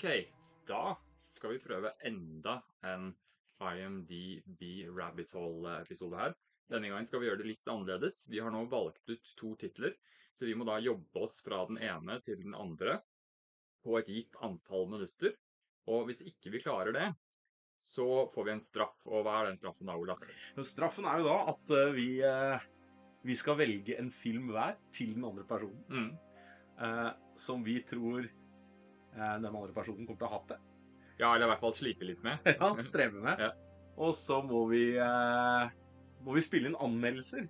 OK, da skal vi prøve enda en IMDb Rabbit Hole-episode her. Denne gangen skal vi gjøre det litt annerledes. Vi har nå valgt ut to titler, så vi må da jobbe oss fra den ene til den andre på et gitt antall minutter. Og hvis ikke vi klarer det, så får vi en straff. Og hva er den straffen da, Ola? Straffen er jo da at eh, vi, eh, vi skal velge en film hver til den andre personen, Mm. eh, som vi tror den andre personen kommer til å hate. Ja, eller i hvert fall slite litt med. Ja, streve med. Ja. Og så må vi, eh, må vi spille inn anmeldelser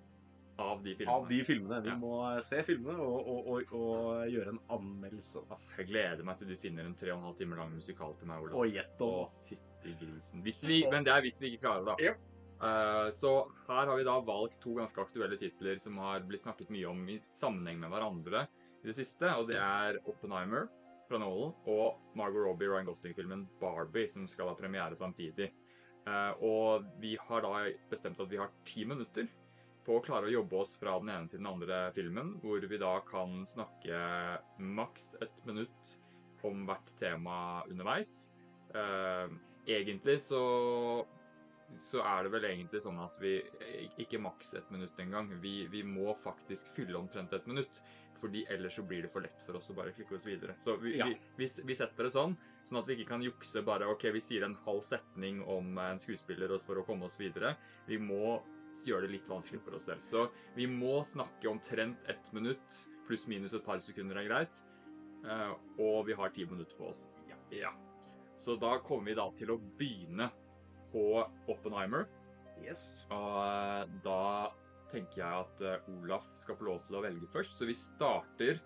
Av de filmene. av de filmene. Vi Ja. må se filmene og, og, og, og gjøre en anmeldelse. Jeg gleder meg til du finner en tre og en halv time lang musikal til meg, Ola. Og gjett fytti grisen. Vi, men det er hvis vi ikke klarer det, da. Ja. Uh, så her har vi da valgt to ganske aktuelle titler som har blitt snakket mye om i sammenheng med hverandre i det siste, og det er Oppenheimer fra Nolan og Margot Robbie Ryan Gosling-filmen Barbie, som skal ha premiere samtidig. Eh, og vi har da bestemt at vi har ti minutter på å klare å jobbe oss fra den ene til den andre filmen, hvor vi da kan snakke maks ett minutt om hvert tema underveis. Eh, egentlig så så er det vel egentlig sånn at vi ikke maks ett minutt engang. Vi, vi må faktisk fylle omtrent et minutt, fordi ellers så blir det for lett for oss å bare klikke oss videre. Så vi, Ja. vi, vi, setter det sånn, sånn at vi ikke kan jukse bare OK, vi sier en halv setning om en skuespiller for å komme oss videre. Vi må gjøre det litt vanskelig for oss selv. Så vi må snakke omtrent ett minutt, pluss minus et par sekunder er greit. Eh, og vi har ti minutter på oss. Ja. Ja. Så da kommer vi da til å begynne på Oppenheimer. Yes. Og eh, da tenker jeg at eh, Olaf skal få lov til å velge først. Så vi starter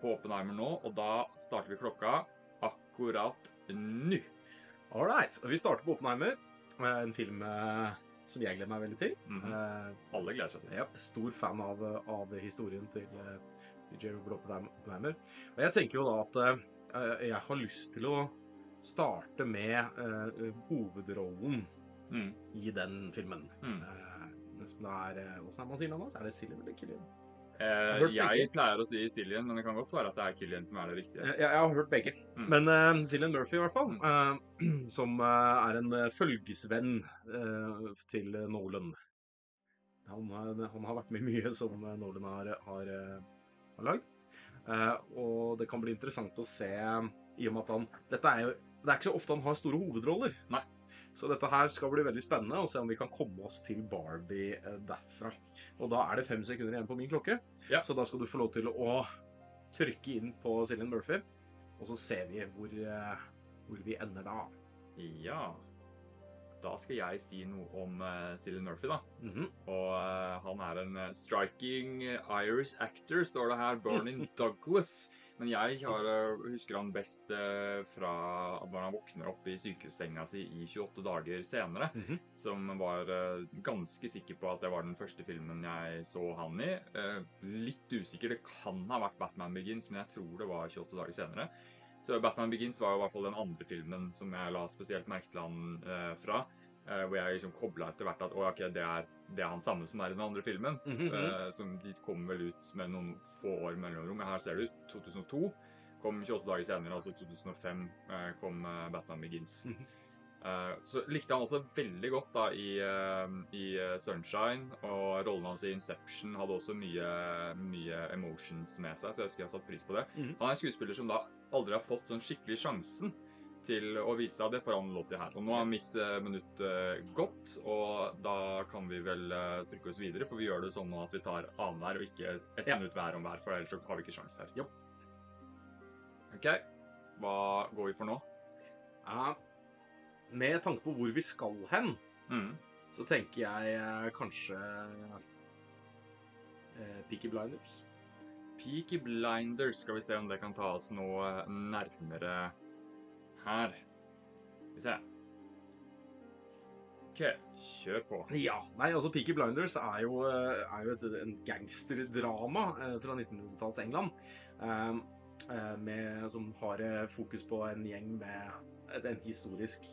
på Oppenheimer nå, og da starter vi klokka akkurat nå. All right. Vi starter på Oppenheimer. eh, En film eh, som jeg gleder meg veldig til. Mhm. Eh, Alle gleder seg til. Ja, stor fan av, av historien til Jerry. Oppenheimer. Og jeg tenker jo da at jeg har lyst til å starte med hovedrollen Mm. i den filmen. Mm. Eh, som det er eh, er man sier navnet hans? Er det Cillian eller Killian? Eh, jeg begge. pleier å si Cillian, men det kan godt være at det er Killian som er det riktige. Jeg, jeg har hørt begge. Mm. Men uh, Murphy, i hvert fall, uh, som uh, er en eh, følgesvenn eh, til Nolan. Han, eh, han har vært med mye som eh, Nolan har, har, eh, har lagd. Eh, og det kan bli interessant å se, i og med at han Dette er jo Det er ikke så ofte han har store hovedroller. Nei. Så dette her skal bli veldig spennende, å se om vi kan komme oss til Barbie eh, derfra. Og da er det fem sekunder igjen på min klokke, Ja. så da skal du få lov til å trykke inn på Cillian Murphy. Og så ser vi hvor, eh, hvor vi ender da. Ja. Da skal jeg si noe om uh, Cillian Murphy, da. Mhm. Og uh, han er en eh, striking Irish actor, står det her. Bernie Douglas. Men jeg har, eh, husker han best eh, fra når han våkner opp i sykehussenga si i 28 dager senere. Mhm. Som var eh, ganske sikker på at det var den første filmen jeg så han i. Litt usikker. Det kan ha vært Batman Begins, men jeg tror det var 28 dager senere. Så Batman Begins var i hvert fall den andre filmen som jeg la spesielt merke til han fra. Eh, hvor jeg liksom kobla etter hvert at å, okay, det er, det er han samme som er i den andre filmen. Mhm. Eh, som de kom vel ut med noen få år mellomrom. Her ser det ut 2002. Kom 28 dager senere, altså 2005, eh, kom Batman Begins. Mhm. Eh, så likte han også veldig godt da i, i Sunshine, og rollen hans i Inception hadde også mye, mye emotions med seg, så jeg husker jeg satte pris på det. Mhm. Han er en skuespiller som da aldri har fått sånn skikkelig sjansen til å vise seg, det får han lov til her. Og nå er mitt eh, minutt eh, gått, og da kan vi vel eh, trykke oss videre, for vi gjør det sånn nå at vi tar annenhver og ikke ett Ja. minutt hver om hver, for ellers så har vi ikke sjans her. Jo. Ok, hva går vi for nå? Ja, med tanke på hvor vi skal hen, Mm. så tenker jeg kanskje eh, Peaky Blinders. Peaky Blinders, skal vi se om det kan ta oss noe nærmere her. Skal vi se. Ok, kjør på. Ja, nei, altså Peaky Blinders er jo, eh, er jo et, en gangsterdrama eh, fra 1900-tallets England. eh, med, som har fokus på en gjeng med en historisk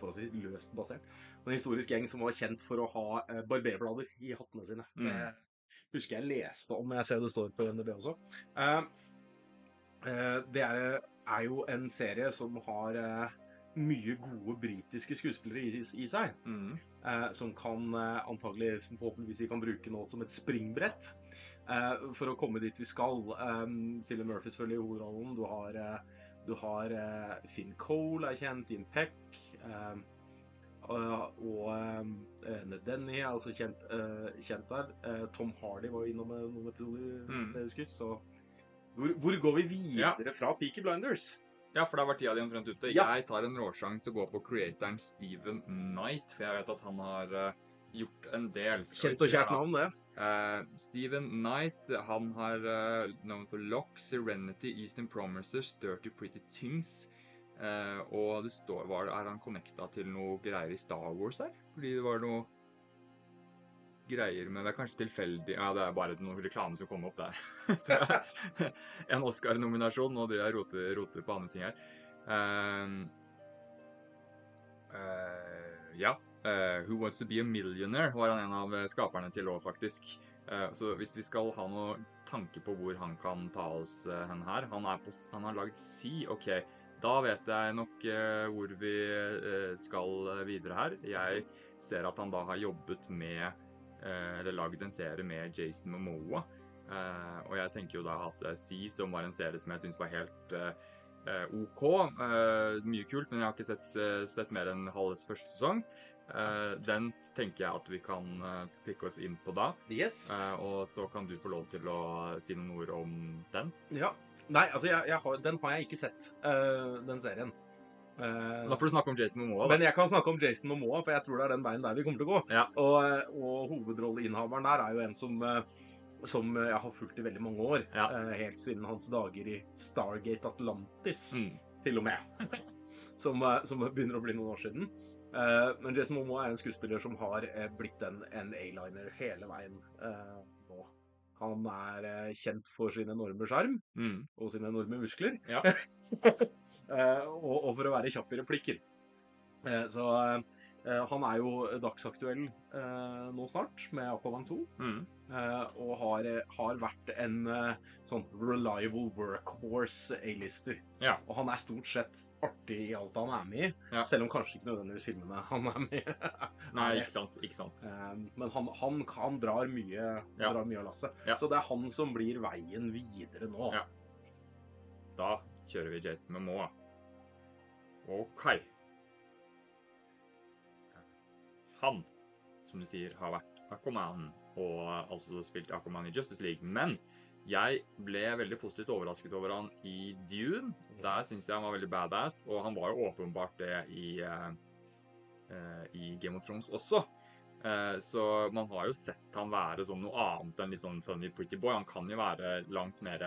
forholdsvis løst basert. En historisk gjeng som var kjent for å ha barberblader i hattene sine. Mm. Det husker jeg leste om, jeg ser det står på NDB også. Det er, er jo en serie som har eh, mye gode britiske skuespillere i, i seg. Mm. eh, som kan eh, antagelig, som forhåpentligvis vi kan bruke nå som et springbrett eh, for å komme dit vi skal. Um, Cillian Murphy selvfølgelig i hovedrollen. Du har, eh, du har eh, Finn Cole er kjent, Ian Peck. eh, og og eh, Ned Denny er også kjent, kjent der. Tom Hardy var jo innom noen episoder, Mm. det jeg husker. Så hvor, hvor går vi videre fra Peaky Blinders? Ja, for da var tida di omtrent ute. Ja. Jeg tar en råsjanse og går på creatoren Steven Knight, for jeg vet at han har uh, gjort en del. Kjent og kjært navn, det. Uh, Steven Knight, han har uh, navn for Lock, Serenity, Eastern Promises, Dirty Pretty Things. Uh, og det står var, Er han connecta til noe greier i Star Wars her? Fordi det var noe greier med Det er kanskje tilfeldig Ja, det er bare noen reklame som kom opp der. Er en Oscar-nominasjon. Nå driver jeg roter, roter på andre ting her. Ehm, uh, ja. Uh, Who Wants To Be A Millionaire var han en av eh, skaperne til òg, faktisk. Så hvis vi skal ha noe tanke på hvor han kan ta oss hen her Han, er på, han har lagd Si. OK, da vet jeg nok hvor vi skal videre her. Jeg ser at han da har jobbet med Eller lagd en serie med Jason Momoa. Eh, og jeg tenker jo da at Sea, som var en serie som jeg syns var helt eh, eh, OK. eh, mye kult, men jeg har ikke sett, eh, sett mer enn halve første sesong. Eh, den tenker jeg at vi kan pikke klikke oss inn på da. Yes. Eh, og så kan du få lov til å si noen ord om den. Ja. Nei, altså, jeg, jeg har, den har jeg ikke sett, eh, den serien. Eh, Da får du snakke om Jason Momoa. men jeg kan snakke om Jason Momoa, for jeg tror det er den veien der vi kommer til å gå. Ja. Og, eh, og hovedrolleinnehaveren der er jo en som, eh, som jeg har fulgt i veldig mange år. Ja. eh, Helt siden hans dager i Stargate Atlantis, Mm. til og med. som, eh, som begynner å bli noen år siden. Eh, men Jason Momoa er en skuespiller som har eh, blitt en, en A-liner hele veien eh, nå. Han er eh, kjent for sin enorme sjarm Mm. og sine enorme muskler. Ja. Eh, og, og for å være kjapp i replikker. Eh, så han er jo dagsaktuell eh, nå snart med Aquaman 2. Mm. eh, og har, eh, har vært en eh, sånn reliable workhorse A-lister. Ja. Og han er stort sett artig i alt han er med i, Ja. selv om kanskje ikke nødvendigvis filmene han er med i. Nei, ikke sant. Ikke sant. Eh, Men han, han, han drar mye, Ja. av lasset. Ja. Så det er han som blir veien videre nå. Ja. Da kjører vi Jason med Moa. OK. Han, som du sier, har vært Aquaman og altså spilt Aquaman i Justice League. Men jeg ble veldig positivt overrasket over han i Dune. Der syns jeg han var veldig badass, og han var jo åpenbart det i, eh, i Game of Thrones også. Uh, så man har jo sett han være som noe annet enn litt sånn funny pretty boy. Han kan jo være langt mer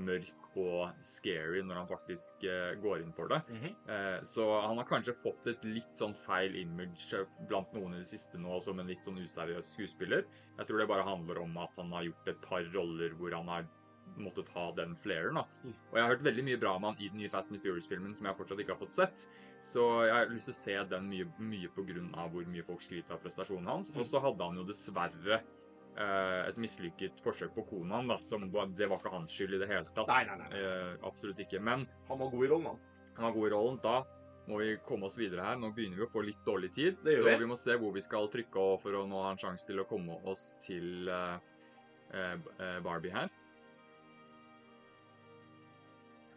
mørk og scary når han faktisk eh, går inn for det. Mhm. Eh, så han har kanskje fått et litt sånn feil image eh, blant noen i det siste nå, som en litt sånn useriøs skuespiller. Jeg tror det bare handler om at han har gjort et par roller hvor han har måttet ha den flairen. da. Mm. Og jeg har hørt veldig mye bra om han i den nye Fast and Furious-filmen som jeg fortsatt ikke har fått sett. Så jeg har lyst til å se den mye, mye av hvor mye folk skryter av prestasjonen hans. Mm. Og så hadde han jo dessverre et mislykket forsøk på konaen, da. Som det var ikke hans skyld i det hele tatt. Nei, nei, nei. Eh, absolutt ikke. Men Han var god i rollen, da. han var god i rollen. Da må vi komme oss videre her. Nå begynner vi å få litt dårlig tid. Så vi. vi må se hvor vi skal trykke og for å nå ha en sjanse til å komme oss til eh, eh, eh, Barbie her.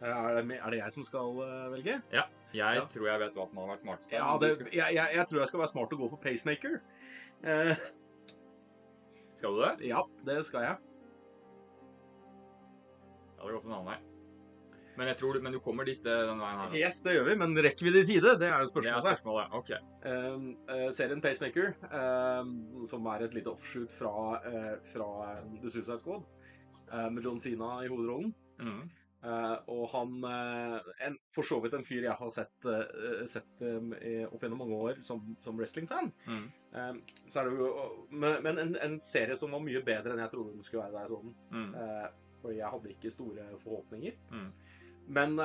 Er det, er det jeg som skal velge? Ja. Jeg Ja. tror jeg vet hva som hadde vært smartest. Ja, det, jeg, jeg, jeg tror jeg skal være smart og gå for pacemaker. Eh, skal du det? ja, det skal jeg. Ja, det går en annen vei. Men jeg tror du, men du kommer dit eh, den veien her. da. Yes, det gjør vi, men rekker vi det i tide? Det er jo Det er spørsmålet. spørsmålet. OK. Um, eh, serien Pacemaker, um, som er et lite offshoot fra, eh, fra The Suicide Squad, eh, med John Cena i hovedrollen. Mm. Eh, og han uh, en, For så vidt en fyr jeg har sett, uh, sett um, i- opp gjennom mange år som, som wrestlingfan. Mm. Um, så Men, men en, en serie som var mye bedre enn jeg trodde den skulle være. Der, sånn. Mm. Eh, fordi jeg hadde ikke store forhåpninger. Mm. Men,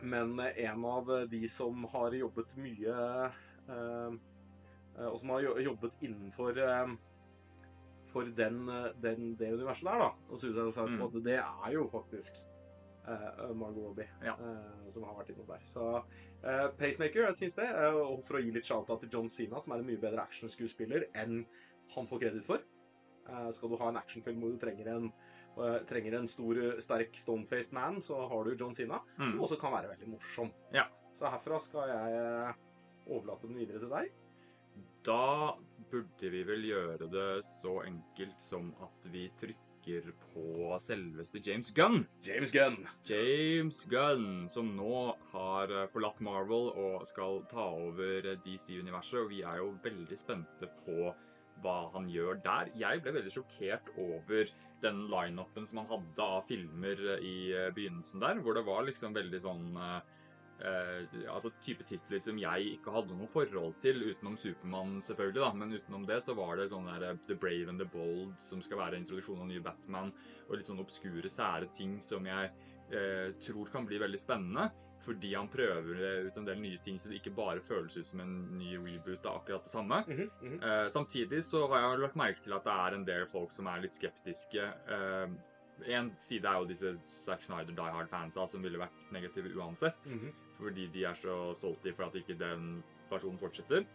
men en av de som har jobbet mye Og som har jobbet innenfor for den, den, det universet der, da, og Suicide Squad, Mm. det er jo faktisk Margot Robbie, Ja. eh, som har vært innom der. Så eh, Pacemaker er et fint sted. eh, og for å gi litt shout-out til John Cena, som er en mye bedre actionskuespiller enn han får kreditt for. Eh, skal du ha en actionfilm hvor du trenger en, eh, trenger en stor, eh, sterk stone-faced man, så har du John Cena, som Mm. også kan være veldig morsom. Ja. Så herfra skal jeg eh, overlate den videre til deg. Da burde vi vel gjøre det så enkelt som at vi trykker på selveste James Gunn. James Gunn. James Gunn, som nå har eh, forlatt Marvel og skal ta over DC-universet, og vi er jo veldig spente på hva han gjør der. Jeg ble veldig sjokkert over den lineupen som han hadde av filmer i eh, begynnelsen der, hvor det var liksom veldig sånn eh, eh, altså type titler som jeg ikke hadde noe forhold til, utenom Supermann selvfølgelig, da. Men utenom det så var det sånn der eh, The Brave and the Bold, som skal være introduksjonen av nye Batman, og litt sånn obskure, sære ting som jeg eh, tror kan bli veldig spennende. Fordi han prøver ut en del nye ting, så det ikke bare føles ut som en ny reboot av akkurat det samme. Mm -hmm. Eh, samtidig så har jeg lagt merke til at det er en del folk som er litt skeptiske. Eh, en side er jo disse Zack Snyder Die Hard-fansa som ville vært negative uansett. Mhm. Fordi de er så solgt i for at ikke den personen fortsetter.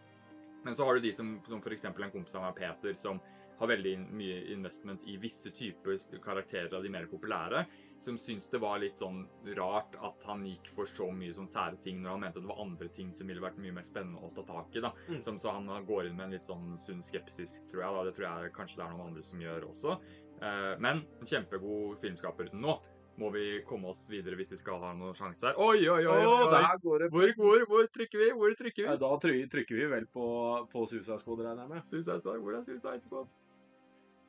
Men så har du de som, som f.eks. en kompis av meg, Peter, som har veldig mye investment i visse typer karakterer av de mer populære. Som syns det var litt sånn rart at han gikk for så mye sånn sære ting når han mente det var andre ting som ville vært mye mer spennende å ta tak i. da. Mm. Som, så han går inn med en litt sånn sunn skepsis, tror jeg. da. Det tror jeg kanskje det er noen andre som gjør også. Eh, men en kjempegod filmskaper nå. Må vi komme oss videre hvis vi skal ha noen sjanse her. Oi, oi, oi! Oi, oi. der går det Hvor, hvor, hvor trykker vi? Hvor trykker Ja. Da trykker vi vel på, på Suicide Squad, regner jeg med. Suicide Squad. Hvor er Suicide Squad?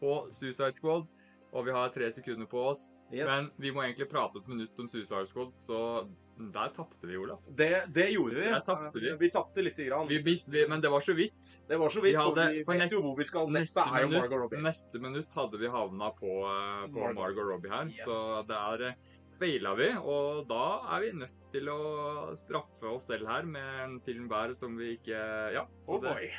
På Suicide Squad. Og vi har tre sekunder på oss. Yes. Men vi må egentlig prate et minutt om Suicide Squad, så der tapte vi, Olaf. det, det gjorde vi. Der tapte vi. Vi tapte lite grann. Vi, bist, vi, men det var så vidt. det var så vidt, vi for hadde- vi vet jo hvor vi skal. Neste Neste minutt, neste minutt hadde vi havna på, eh, på Margot. Margot Robbie her, Yes. så der eh, feila vi. Og da er vi nødt til å straffe oss selv her med en film hver som vi ikke Ja. Så Oh det,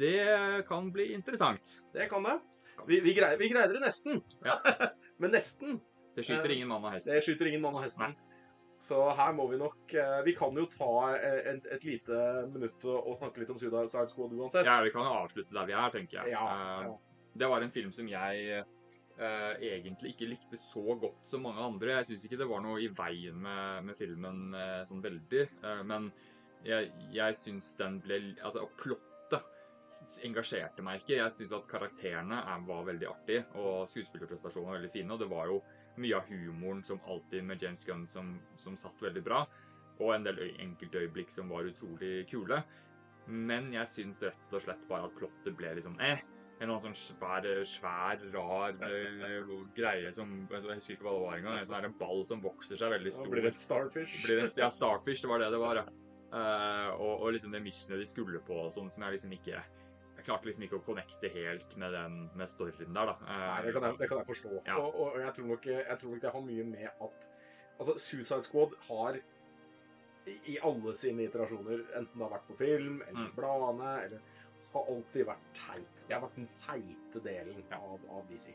det kan bli interessant. Det kan det. Vi, vi, greier, vi greier det nesten. Ja. Men nesten. Det skyter ingen mann av hesten. Det skyter ingen mann av hesten. Så her må vi nok eh, Vi kan jo ta eh, et, et lite minutt og, snakke litt om Suicide Squad uansett. Ja, vi kan jo avslutte der vi er, tenker jeg. Ja, Eh, ja. Det var en film som jeg eh, egentlig ikke likte så godt som mange andre. Jeg syns ikke det var noe i veien med, med filmen eh, sånn veldig. eh, men jeg, jeg syns den ble Altså, plottet s- engasjerte meg ikke. Jeg syns at karakterene er, var veldig artige, og skuespillerprestasjonene var veldig fine. Og det var jo mye av humoren som alltid med James Gunn som, som satt veldig bra. Og en del enkeltøyeblikk som var utrolig kule. Men jeg syns rett og slett bare at plottet ble liksom eh. En eller annen sånn svær, svær rar eh, greie som altså, Jeg husker ikke hva det var engang. En sånn ball som vokser seg veldig stor. stor. blir det et Starfish. Blir det, ja, Starfish, det var det det var, ja. Uh, og, og liksom det missionet de skulle på, sånn som jeg liksom ikke Jeg klarte liksom ikke å connecte helt med den med storyen der, da. Eh, Nei, det kan jeg, det kan jeg forstå. Ja. Og, og jeg, tror nok, jeg tror nok det har mye med at Altså, Suicide Squad har i, alle sine iterasjoner, enten det har vært på film eller Mm. bladene, eller har alltid vært teit. Det har vært den teite delen av, av DC.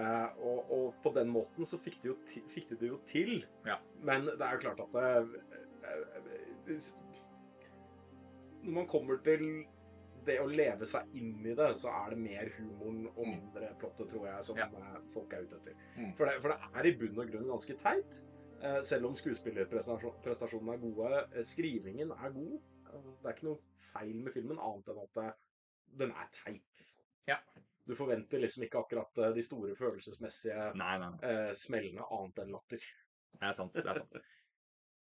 Eh, og, og på den måten så fikk de, ti, fikk de det jo til. Ja. Men det er jo klart at det, det, det, Når man kommer til det å leve seg inn i det, så er det mer humoren og mindre plottet, tror jeg, som Ja. eh, folk er ute etter. Mm. For, det, for det er i bunn og grunn ganske teit. Eh, selv om skuespillerprestasjonene er gode. eh, Skrivingen er god. Det er ikke noe feil med filmen, annet enn at den er teit. Ja. Du forventer liksom ikke akkurat de store følelsesmessige Nei, nei, nei. eh, smellene, annet enn latter. Det er sant. Det er sant.